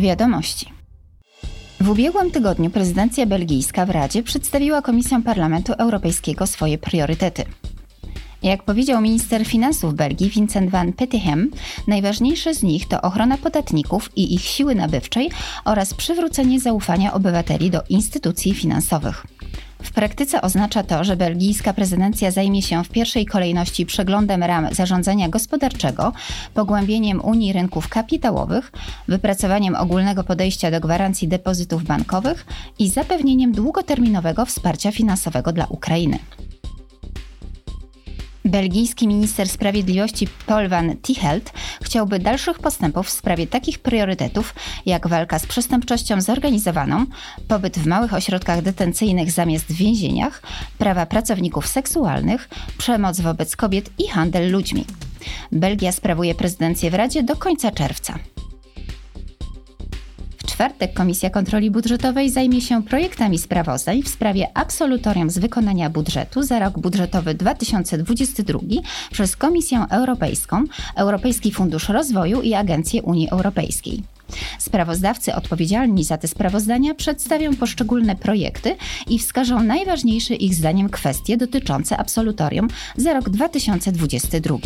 Wiadomości. W ubiegłym tygodniu prezydencja belgijska w Radzie przedstawiła Komisją Parlamentu Europejskiego swoje priorytety. Jak powiedział minister finansów Belgii Vincent van Peteghem, najważniejsze z nich to ochrona podatników i ich siły nabywczej oraz przywrócenie zaufania obywateli do instytucji finansowych. W praktyce oznacza to, że belgijska prezydencja zajmie się w pierwszej kolejności przeglądem ram zarządzania gospodarczego, pogłębieniem Unii rynków kapitałowych, wypracowaniem ogólnego podejścia do gwarancji depozytów bankowych i zapewnieniem długoterminowego wsparcia finansowego dla Ukrainy. Belgijski minister sprawiedliwości Paul van Tichelt chciałby dalszych postępów w sprawie takich priorytetów jak walka z przestępczością zorganizowaną, pobyt w małych ośrodkach detencyjnych zamiast w więzieniach, prawa pracowników seksualnych, przemoc wobec kobiet i handel ludźmi. Belgia sprawuje prezydencję w Radzie do końca czerwca czwartek Komisja Kontroli Budżetowej zajmie się projektami sprawozdań w sprawie absolutorium z wykonania budżetu za rok budżetowy 2022 przez Komisję Europejską, Europejski Fundusz Rozwoju i Agencję Unii Europejskiej. Sprawozdawcy odpowiedzialni za te sprawozdania przedstawią poszczególne projekty i wskażą najważniejsze ich zdaniem kwestie dotyczące absolutorium za rok 2022.